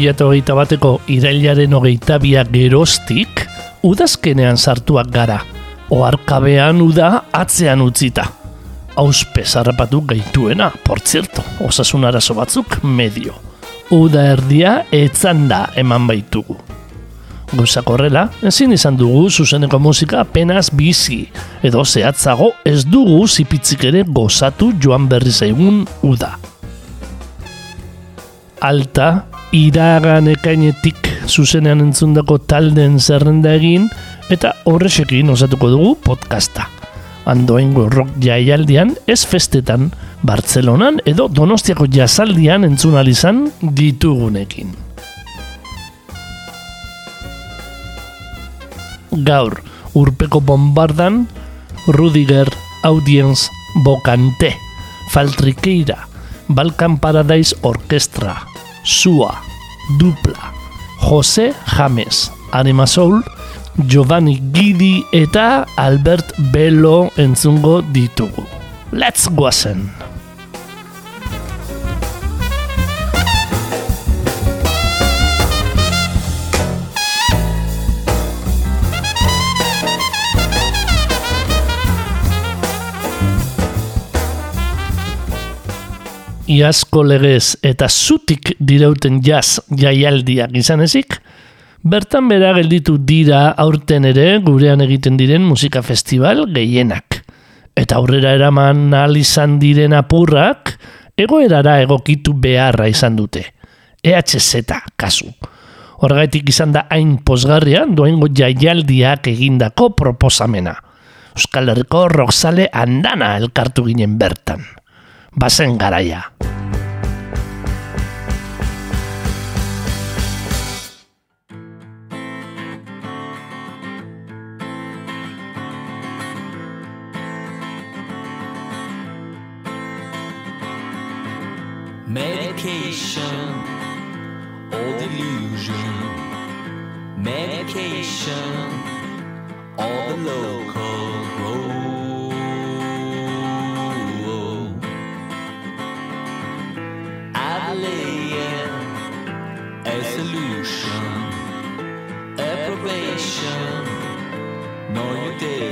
Bi mila eta hogeita bateko irailaren hogeita biak geroztik, udazkenean sartuak gara. Oarkabean uda atzean utzita. Auspe zarrapatu gaituena, por zerto, osasun arazo batzuk medio. Uda erdia etzan da eman baitugu. Gauzak horrela, ezin izan dugu zuzeneko musika apenas bizi, edo zehatzago ez dugu zipitzik ere gozatu joan berri zaigun uda. Alta, iragan ekainetik zuzenean entzundako talden zerrenda egin, eta horrexekin osatuko dugu podcasta. Andoengo rock jaialdian, ez festetan, Bartzelonan edo Donostiako jazaldian entzun izan ditugunekin. Gaur, urpeko bombardan, Rudiger, Audience, Bokante, Faltrikeira, Balkan Paradise Orkestra, Sua, Dupla, Jose James, Anima Soul, Giovanni Gidi eta Albert Bello entzungo ditugu. Let's goazen! Iazko legez eta zutik direuten jazz jaialdiak izan ezik, bertan bera gelditu dira aurten ere gurean egiten diren musika festival gehienak. Eta aurrera eraman ahal izan diren apurrak, egoerara egokitu beharra izan dute. EHZ kasu. Horgaitik izan da hain posgarria doengo jaialdiak egindako proposamena. Euskal Herriko roxale andana elkartu ginen bertan. Bazen garaia. Medication or delusion. Medication or the local No, you did.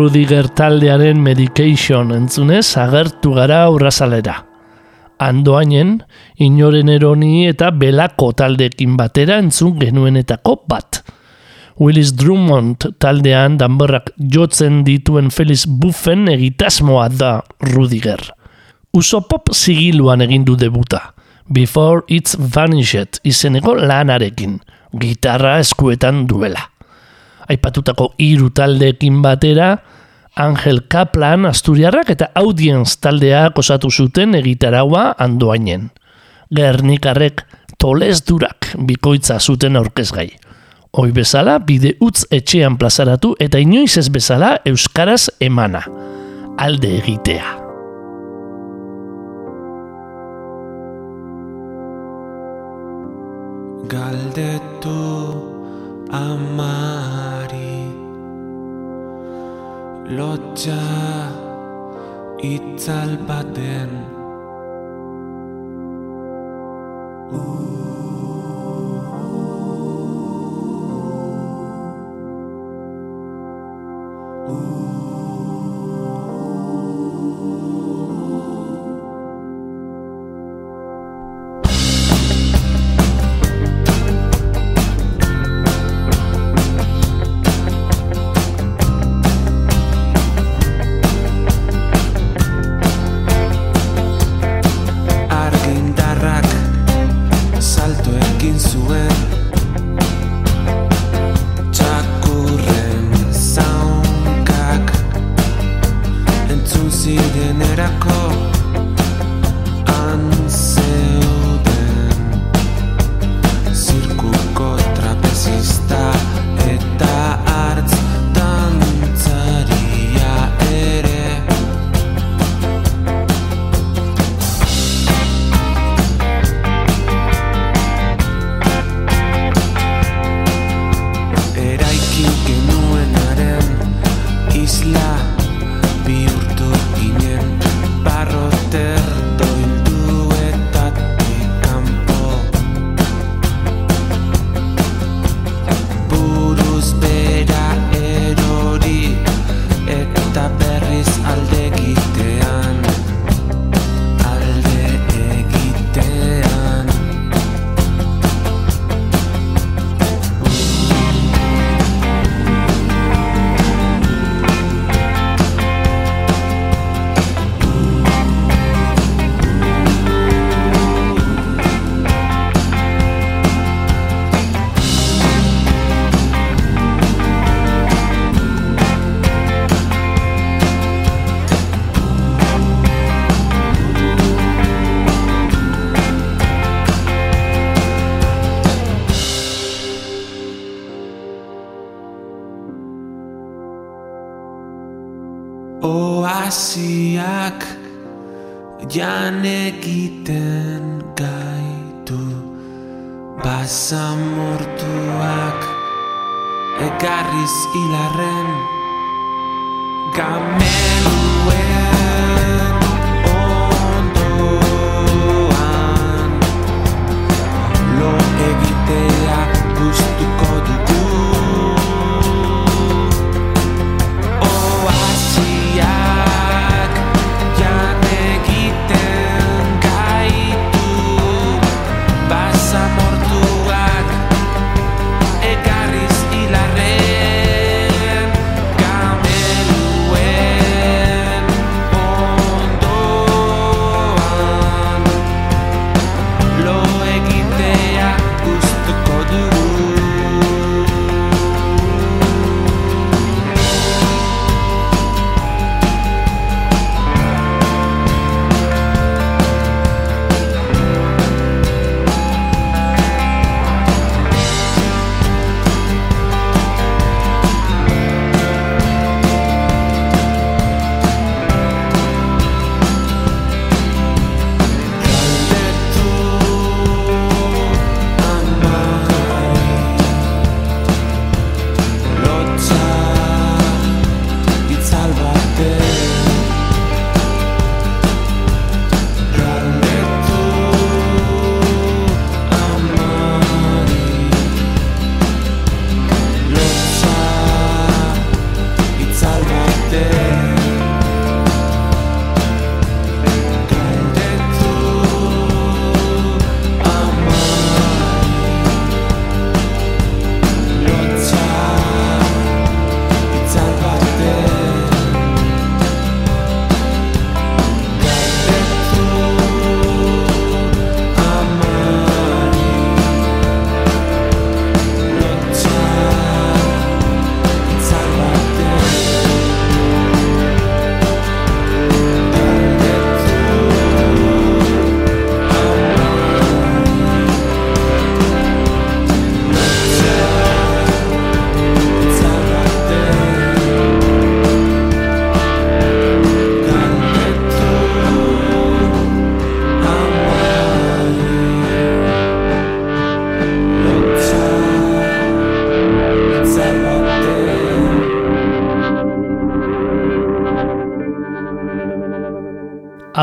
Rudiger taldearen Medication entzunez agertu gara aurrazalera. Andoainen, inoren eroni eta belako taldeekin batera entzun genuenetako bat. Willis Drummond taldean danborrak jotzen dituen Felix Buffen egitasmoa da Rudiger. Usopop zigiluan egin du debuta, Before It's Vanished izeneko lanarekin, gitarra eskuetan duela. Aipatutako hiru taldeekin batera, Angel Kaplan Asturiarrak eta Audience taldeak osatu zuten egitaraua andoainen. Gernikarrek toles durak bikoitza zuten aurkezgai. Hoi bezala bide utz etxean plazaratu eta inoiz ez bezala euskaraz emana. Alde egitea. Galdetu Lotxa itzal baten. Argindarrak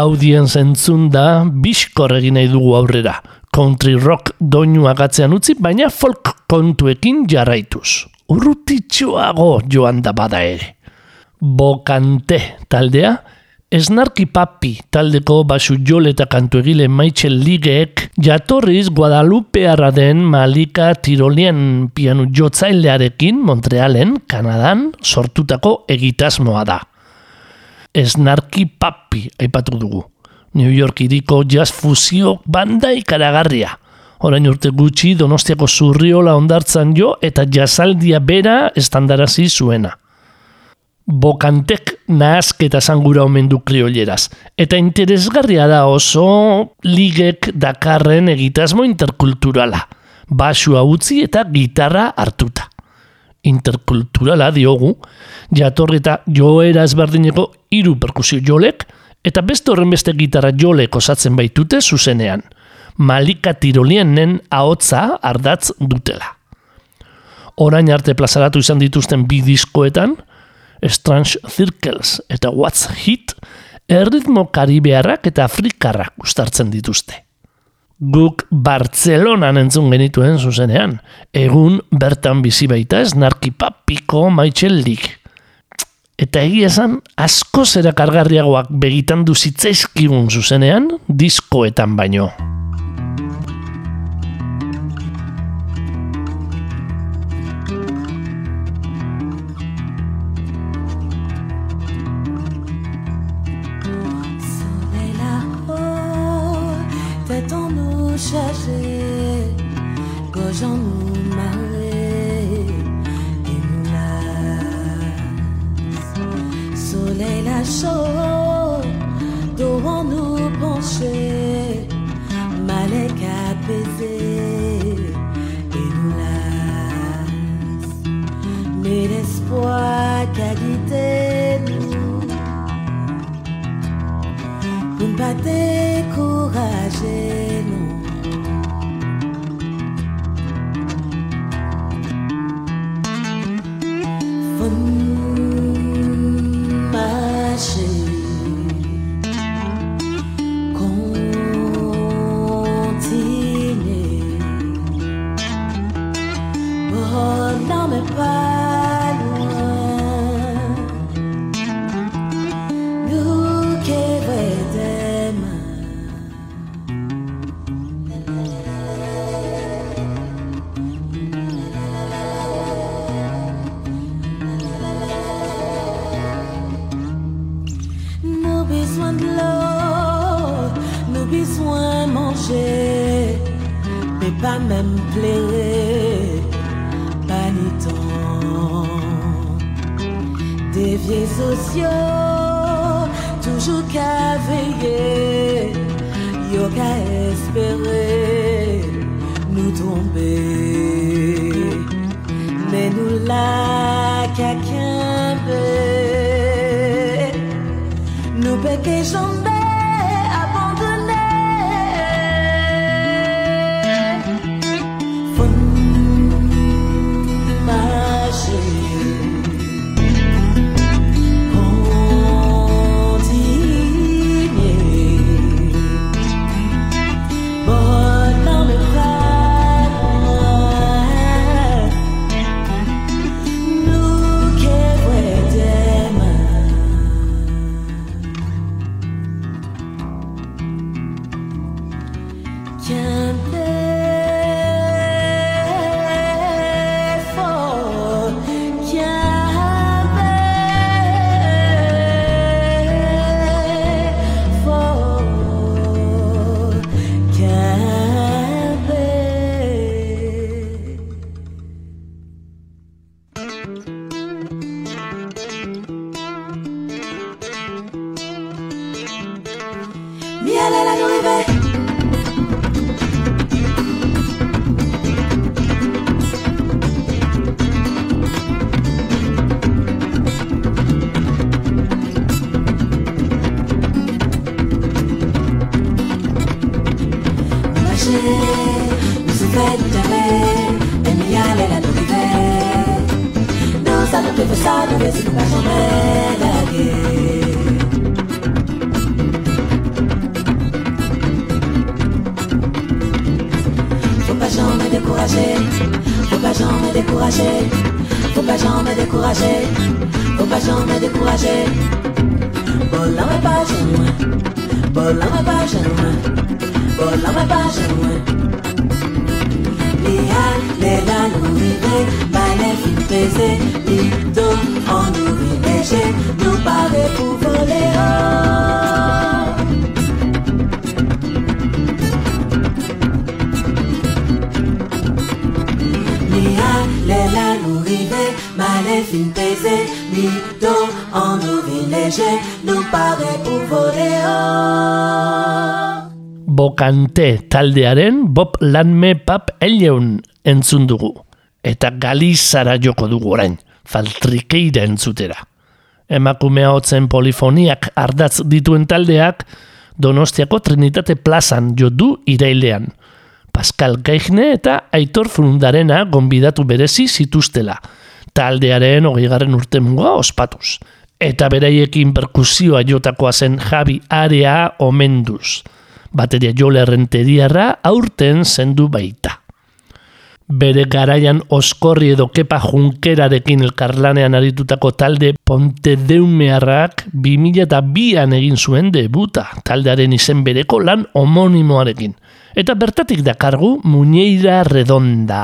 audience entzun da biskor egin nahi dugu aurrera. Country rock doinu agatzean utzi, baina folk kontuekin jarraituz. Urrutitxoago joan da bada ere. Bokante taldea, Esnarki Papi taldeko basu jole eta kantu egile Michael Ligeek jatorriz Guadalupe den Malika Tirolien pianu jotzailearekin Montrealen, Kanadan, sortutako egitasmoa da. Esnarki Papi aipatu dugu. New York iriko jazz fusio banda ikaragarria. Orain urte gutxi donostiako zurriola ondartzan jo eta jazzaldia bera estandarazi zuena. Bokantek nahazketa zangura omen du kriolleraz. Eta interesgarria da oso ligek dakarren egitasmo interkulturala. Basua utzi eta gitarra hartuta. Interkulturala diogu, jatorri eta joera ezberdineko hiru perkusio jolek, eta beste horren beste gitarra jolek osatzen baitute zuzenean. Malika tirolienen ahotza ardatz dutela. Orain arte plazaratu izan dituzten bi diskoetan, Strange Circles eta What's Hit, erritmo karibearrak eta afrikarrak ustartzen dituzte. Guk Bartzelonan entzun genituen zuzenean, egun bertan bizi baita ez narkipapiko maitxeldik. Eta egia esan, asko zera kargarriagoak begitan duzitzaizkigun zuzenean, diskoetan baino. Nous chercher, gauche en nous marrer, et nous là. Soleil là chaud, dos en nous pencher, malek apaisé, et nous là. Mais l'espoir qu'a guidé nous. Pour ne pas décourager, bokante taldearen Bob Lanme pap eleun entzun dugu. Eta galizara joko dugu orain, faltrikeira entzutera. Emakumea hotzen polifoniak ardatz dituen taldeak Donostiako Trinitate plazan jo du irailean. Pascal Geigne eta Aitor Fundarena gonbidatu berezi zituztela. Taldearen hogeigarren urtemuga ospatuz. Eta beraiekin perkusioa jotakoa zen Javi Area omenduz bateria jole errenteriarra aurten zendu baita. Bere garaian oskorri edo kepa junkerarekin elkarlanean aritutako talde Ponte Deumearrak 2002an egin zuen debuta taldearen izen bereko lan homonimoarekin. Eta bertatik dakargu Muñeira Muñeira Redonda.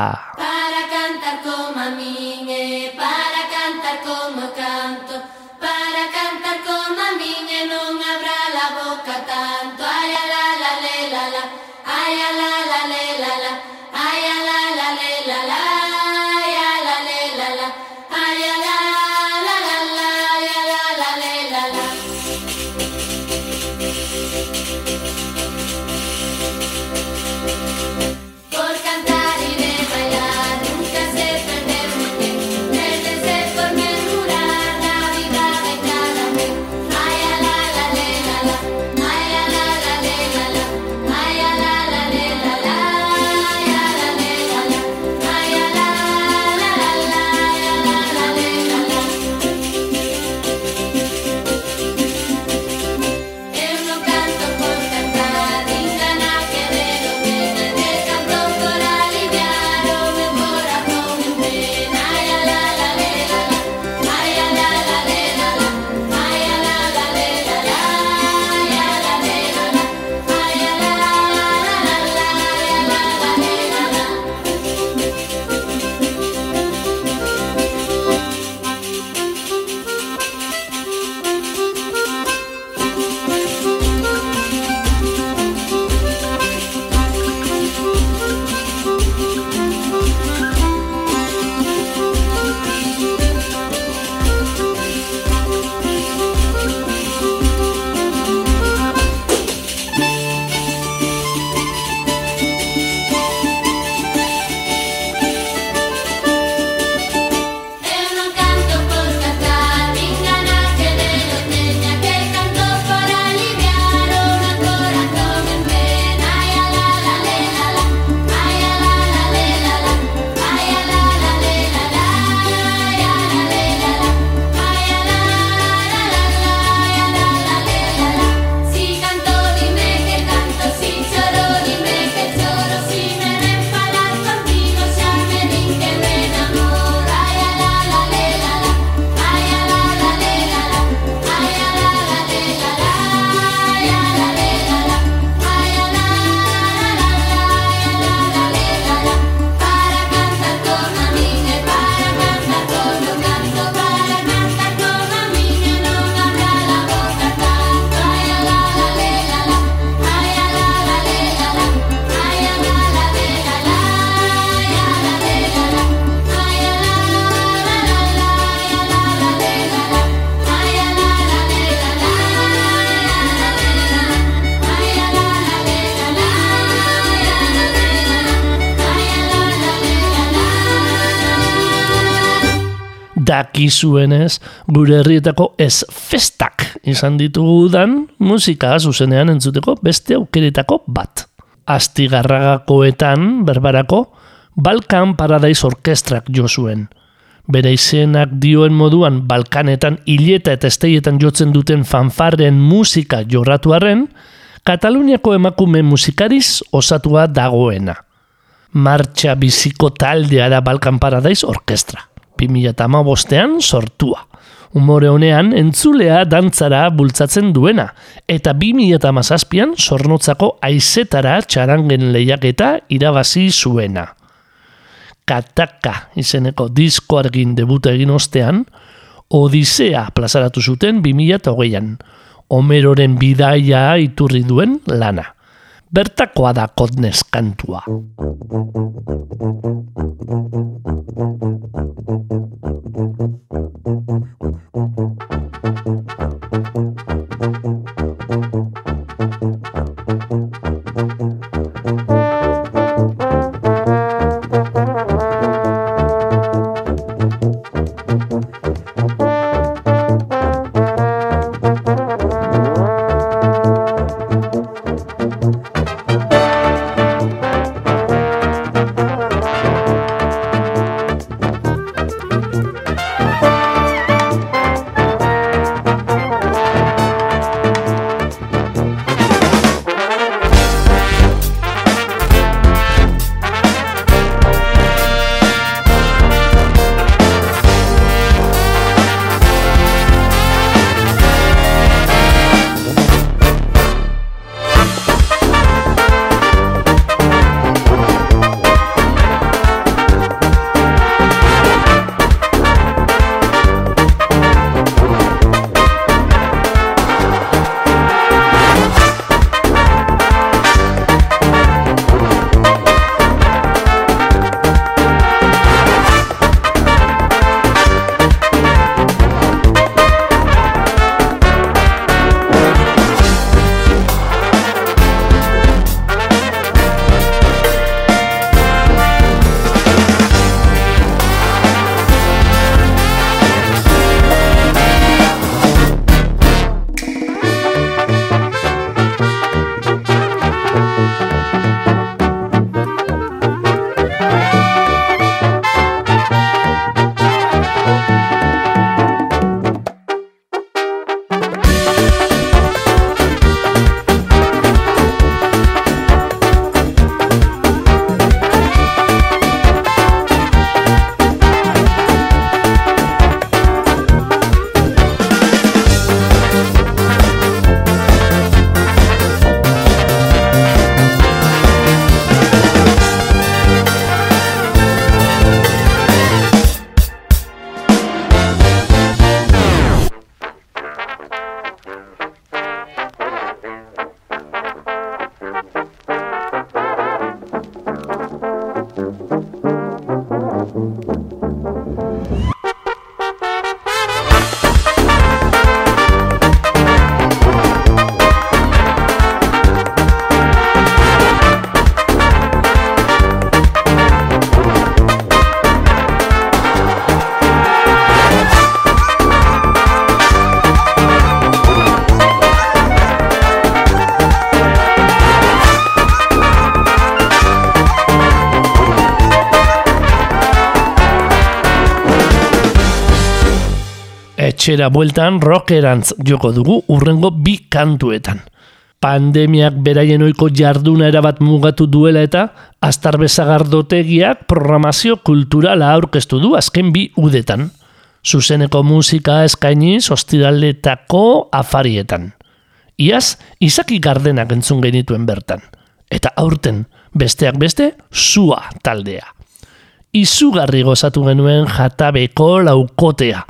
dakizuenez, gure herrietako ez festak izan ditugu dan musika zuzenean entzuteko beste aukeretako bat. Astigarragakoetan, berbarako, Balkan Paradise Orkestrak jo zuen. Bere izenak dioen moduan Balkanetan hileta eta esteietan jotzen duten fanfarren musika jorratuarren, Kataluniako emakume musikariz osatua dagoena. Martxa biziko taldea da Balkan Paradise Orkestra. 2008an sortua. Umore honean entzulea dantzara bultzatzen duena, eta 2008an sornotzako aizetara txarangen lehiaketa irabazi zuena. Kataka izeneko disko argin debuta egin ostean, Odisea plazaratu zuten 2008an, Homeroren bidaia iturri duen lana. Bertakoa da kodnez kantua. Etxera bueltan rockerantz joko dugu urrengo bi kantuetan. Pandemiak beraien oiko jarduna erabat mugatu duela eta Astar Bezagardotegiak programazio kulturala aurkeztu du azken bi udetan. Zuzeneko musika eskaini sostiraletako afarietan. Iaz, izaki gardenak entzun genituen bertan. Eta aurten, besteak beste, sua taldea. Izugarri gozatu genuen jatabeko laukotea.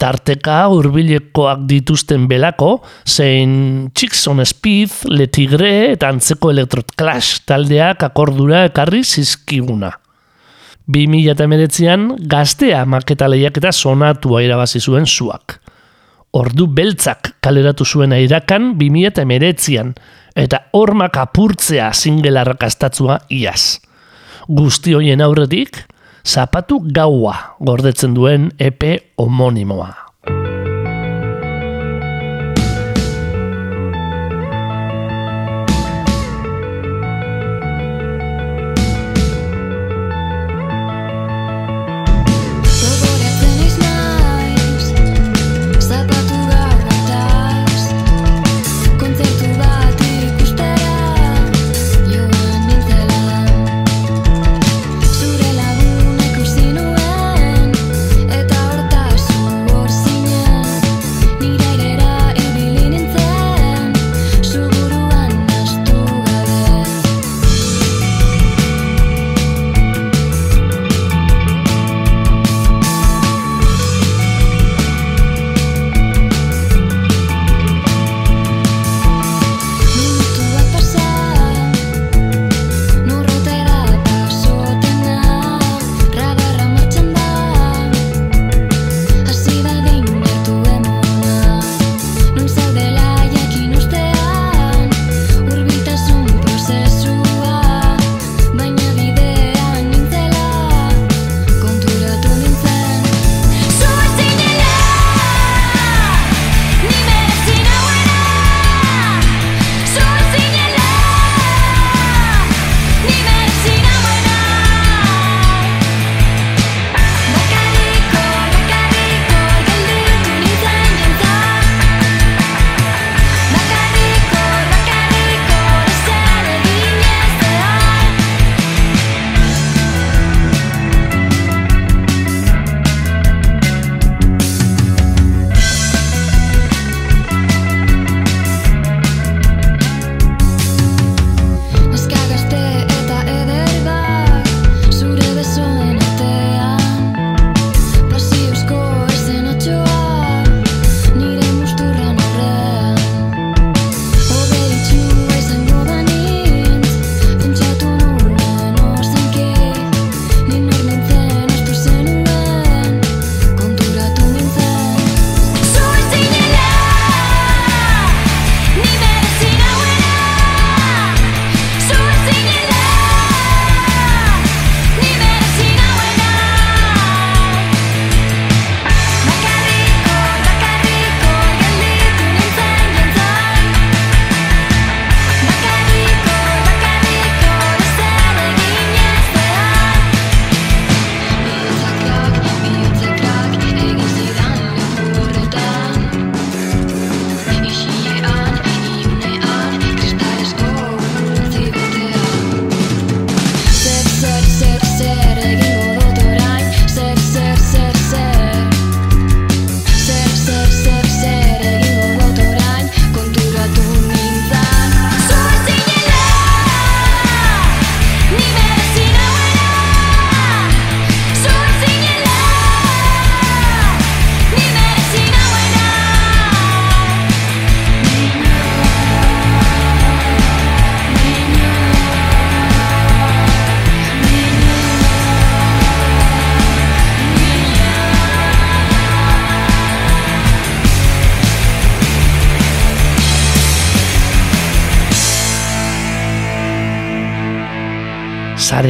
Tarteka hurbilekoak dituzten belako, zein Chicks on Speed, Le Tigre eta antzeko Electrot Clash taldeak akordura ekarri zizkiguna. 2008an gaztea maketa lehiaketa sonatua irabazi zuen zuak. Ordu beltzak kaleratu zuen irakan 2008an eta hormak apurtzea singelarrak astatzua iaz. Guzti hoien aurretik, zapatu gaua gordetzen duen EP homonimoa.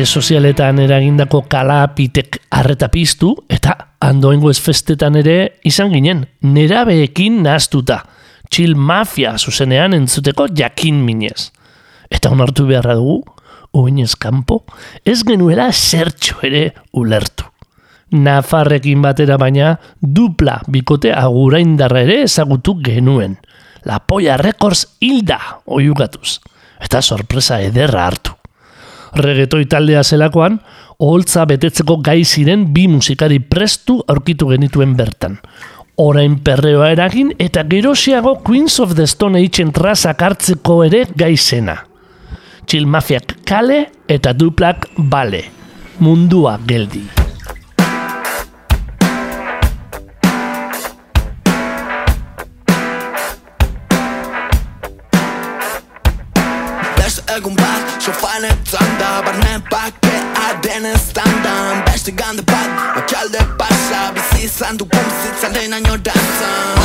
Sare sozialetan eragindako kalapitek arreta piztu eta andoengo ez festetan ere izan ginen, nerabeekin nahaztuta, chill mafia zuzenean entzuteko jakin minez. Eta onartu beharra dugu, oinez kanpo, ez genuela zertxo ere ulertu. Nafarrekin batera baina dupla bikote aguraindarra ere ezagutu genuen. La Polla Records hilda oiugatuz. Eta sorpresa ederra hartu. Regetoi taldea zelakoan, oholtza betetzeko gai ziren bi musikari prestu aurkitu genituen bertan. Orain perreoa eragin eta gerosiago Queens of the Stone Age trazak hartzeko ere gai zena. Chill Mafiak kale eta duplak bale. Mundua geldi. Egun bat, sofaen etzanda Barne bakea den eztandan Beste gande bat, otxalde pasa Bizi izan du bizitzan den añorantzan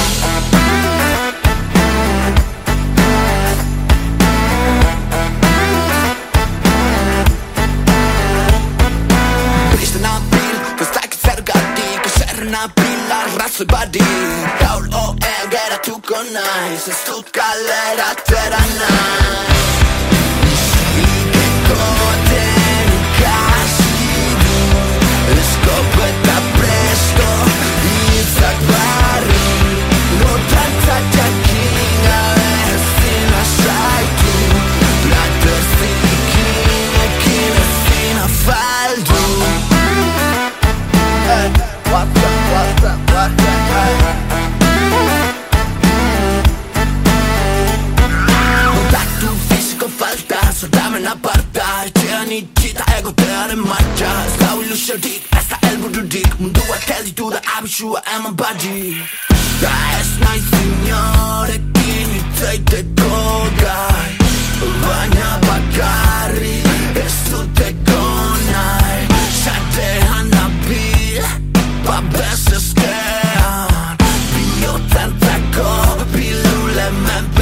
Triste nabil, ez dakit zergatik Eserren nabil, arrazoi badik Gaur oel geratuko naiz Ez dut kalera atera naiz up, what's up, what's up, hey Kontaktu fisiko falta, zordamen aparta Etxean itxita egotearen martxa Ez da ilusiorik, ez da elbururik Munduak ez ditu da abisua eman badi Da ez naiz inorekin itzaiteko gai Baina bakarri ez duteko nahi Xatean nabil, babes remember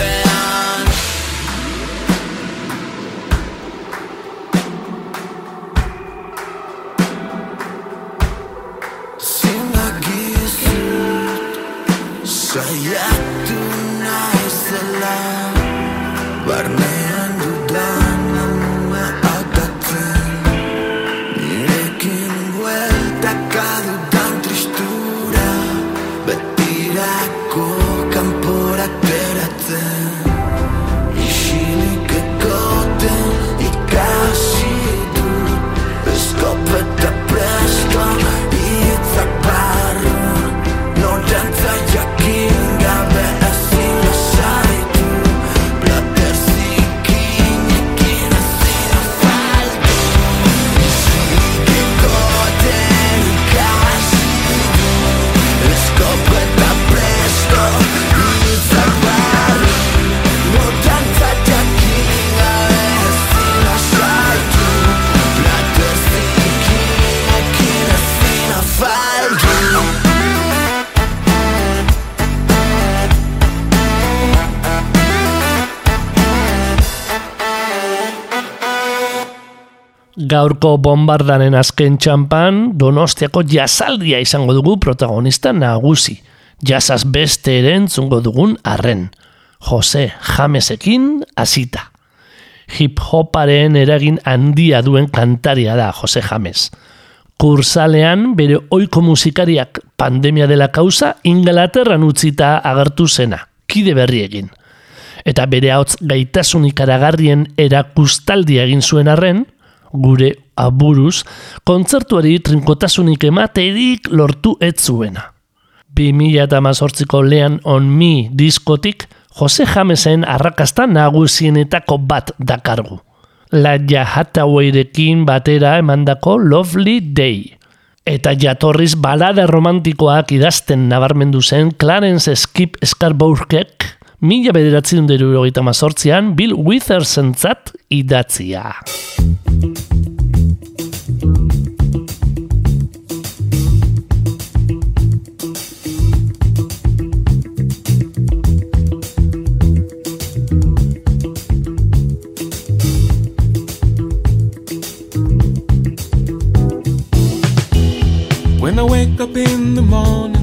Gaurko bombardaren azken txampan, donostiako jazaldia izango dugu protagonista nagusi. Jazaz beste ere entzungo dugun arren. Jose Jamesekin hasita. Hip-hoparen eragin handia duen kantaria da Jose James. Kursalean bere oiko musikariak pandemia dela kauza Inglaterran utzita agertu zena, kide berri egin. Eta bere hotz gaitasun ikaragarrien erakustaldia egin zuen arren, gure aburuz, kontzertuari trinkotasunik ematerik lortu ez zuena. 2018ko Lean on Me diskotik Jose Jamesen arrakasta nagusienetako bat dakargu. Laia Hathawayrekin batera emandako Lovely Day. Eta jatorriz balada romantikoak idazten nabarmendu zen Clarence Skip Scarbourgek mila bederatzen deru mazortzian Bill Withers entzat idatzia. When I wake up in the morning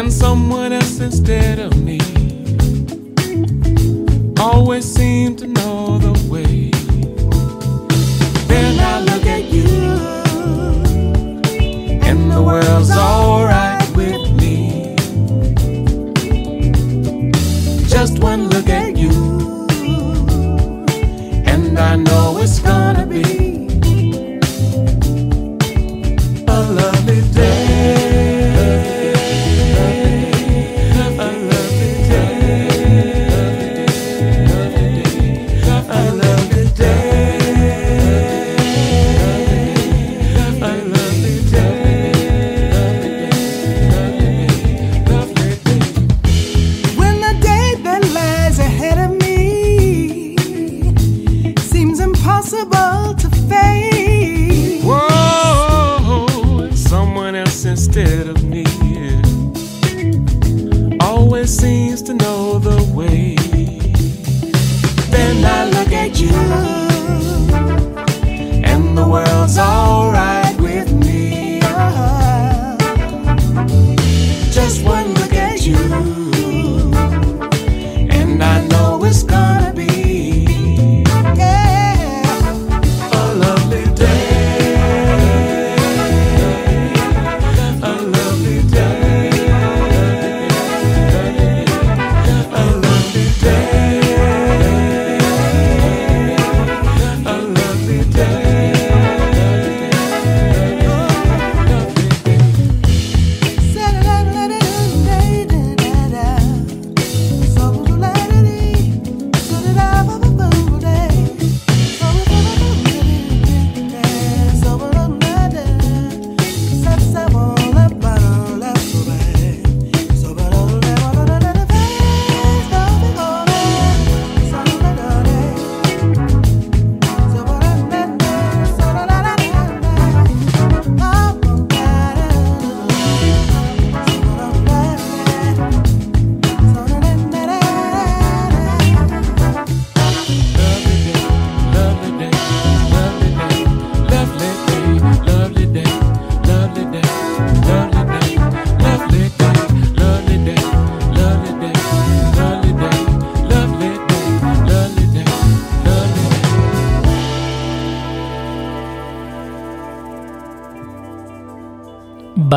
When someone else instead of me always seem to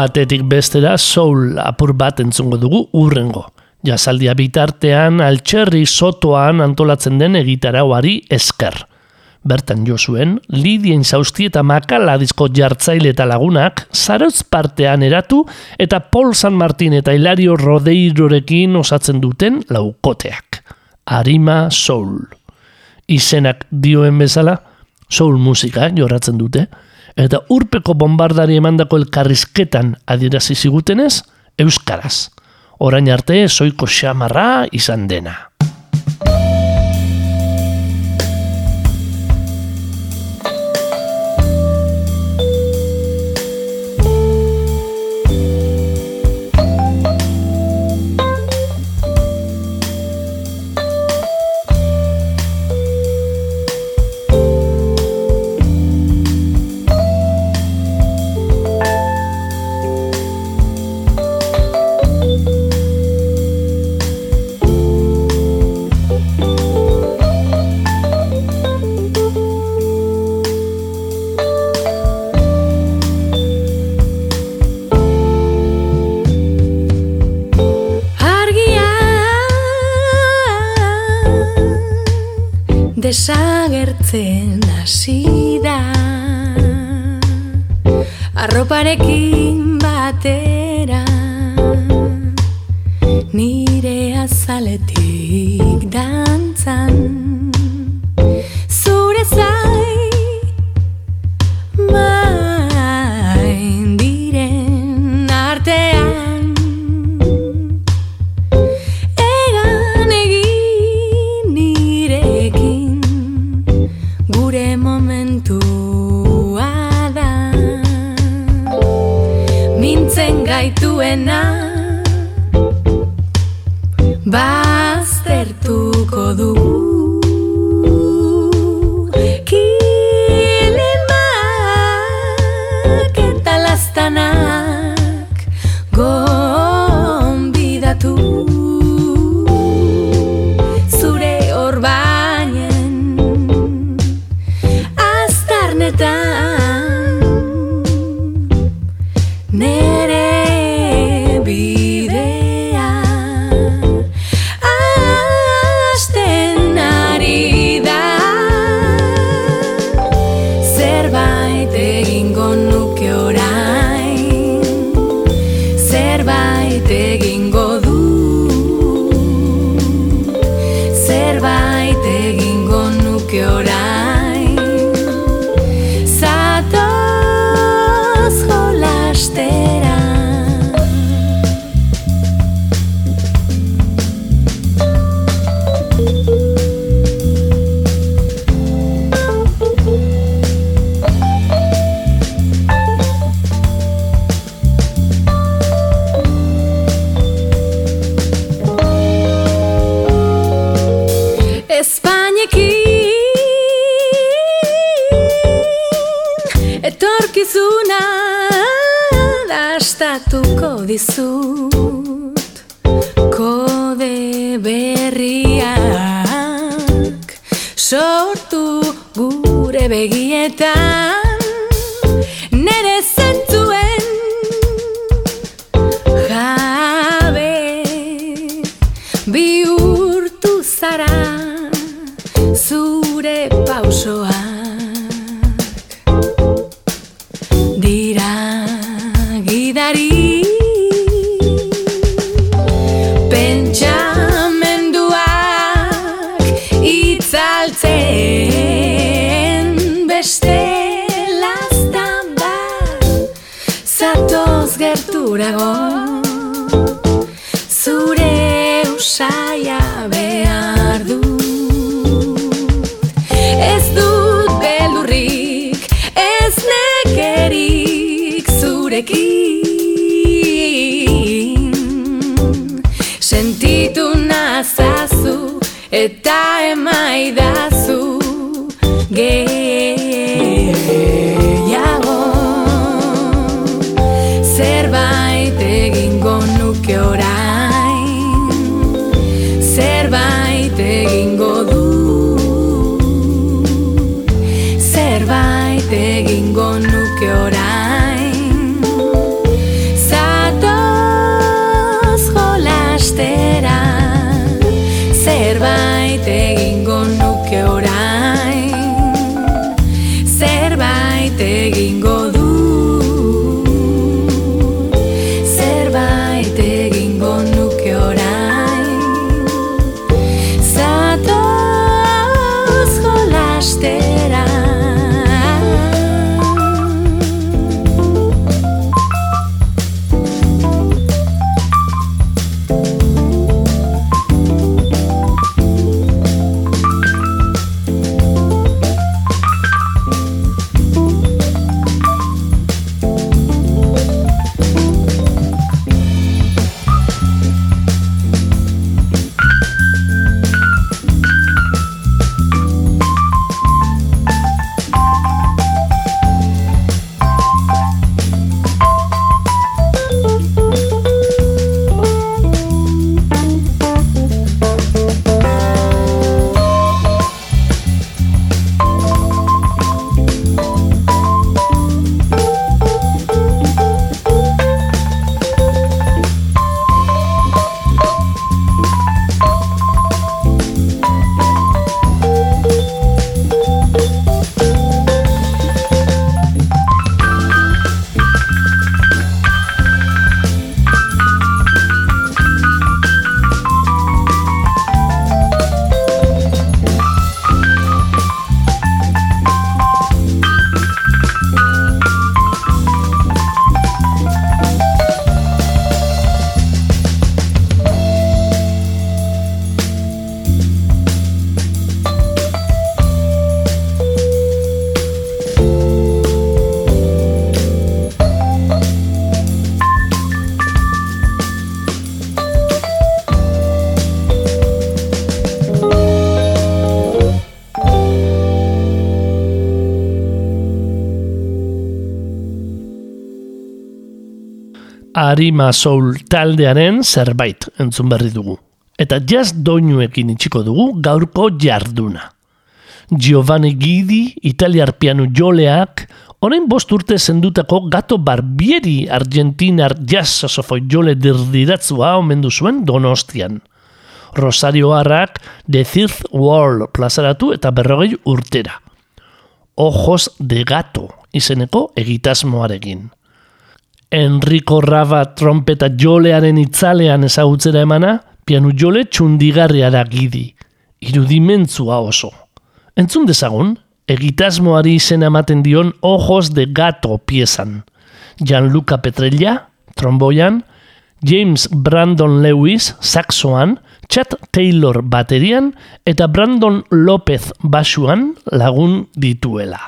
batetik bestera soul apur bat entzungo dugu urrengo. Jazaldia bitartean altxerri sotoan antolatzen den egitarauari esker. Bertan jo zuen, Lidien Sausti eta Makala disko jartzaile eta lagunak zarotz partean eratu eta Paul San Martin eta Hilario Rodeirorekin osatzen duten laukoteak. Arima Soul. Izenak dioen bezala, soul musika jorratzen dute, eta urpeko bombardari emandako elkarrizketan adierazi zigutenez, euskaraz. Orain arte soiko xamarra izan dena. Desagertzen hasi da. Arroparekin Zerbait egingo Arima Soul taldearen zerbait entzun berri dugu. Eta jazz doinuekin itxiko dugu gaurko jarduna. Giovanni Guidi, italiar piano joleak, orain bost urte zendutako gato barbieri argentinar jazz sasofoi jole dirdiratzua omendu zuen donostian. Rosario Harrak The Third World plazaratu eta berrogei urtera. Ojos de gato izeneko egitasmoarekin. Enrico Rava trompeta jolearen itzalean ezagutzera emana, pianu jole txundigarria da gidi, irudimentzua oso. Entzun dezagun, egitasmoari izena ematen dion Ojos de Gato piezan. Gianluca Petrella, tromboian, James Brandon Lewis, saxoan, Chad Taylor baterian eta Brandon Lopez basuan lagun dituela.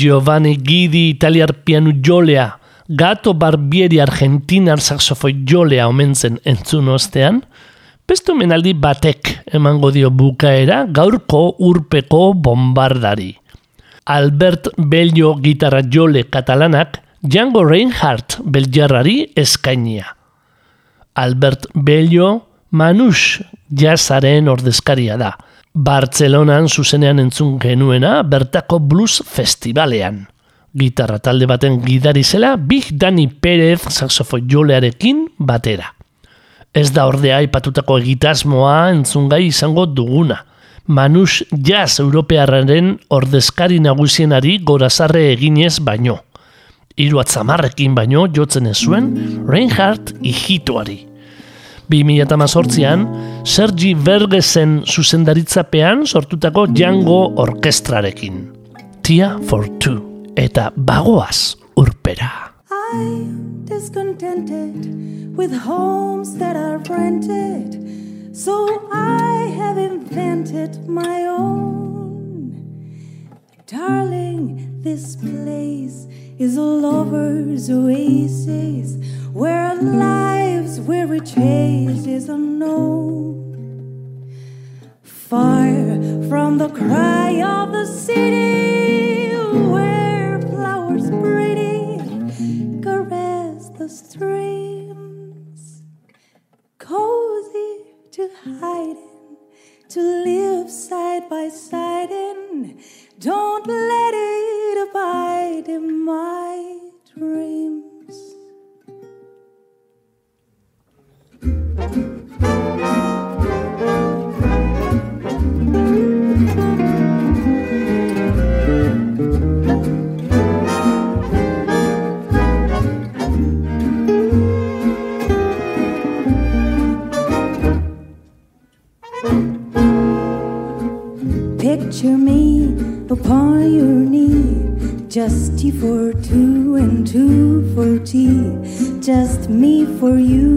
Giovanni Guidi italiar pianu jolea, Gato Barbieri argentinar saxofoi jolea omentzen entzun ostean, beste omenaldi batek emango dio bukaera gaurko urpeko bombardari. Albert Bello gitarra jole katalanak Django Reinhardt belgiarrari eskainia. Albert Bello Manus jazzaren ordezkaria da. Bartzelonan zuzenean entzun genuena bertako blues festivalean. Gitarra talde baten gidari zela Big Dani Perez saxofoi jolearekin batera. Ez da ordea aipatutako egitasmoa entzungai izango duguna. Manus jazz europearraren ordezkari nagusienari gorazarre eginez baino. Hiru atzamarrekin baino jotzen ez zuen Reinhardt hijituari. 2018an Sergi Vergesen zuzendaritzapean sortutako Django orkestrarekin. Tia for two eta bagoaz urpera. I'm discontented with homes that are rented, so I have invented my own. Darling, this place is a lover's oasis where lives weary chase is unknown. Far from the cry of the city where flowers pretty caress the streams. Cozy to hide in, to live side by side in. Don't let it abide in my dreams. Picture me upon your knee, just tea for two and two for tea, just me for you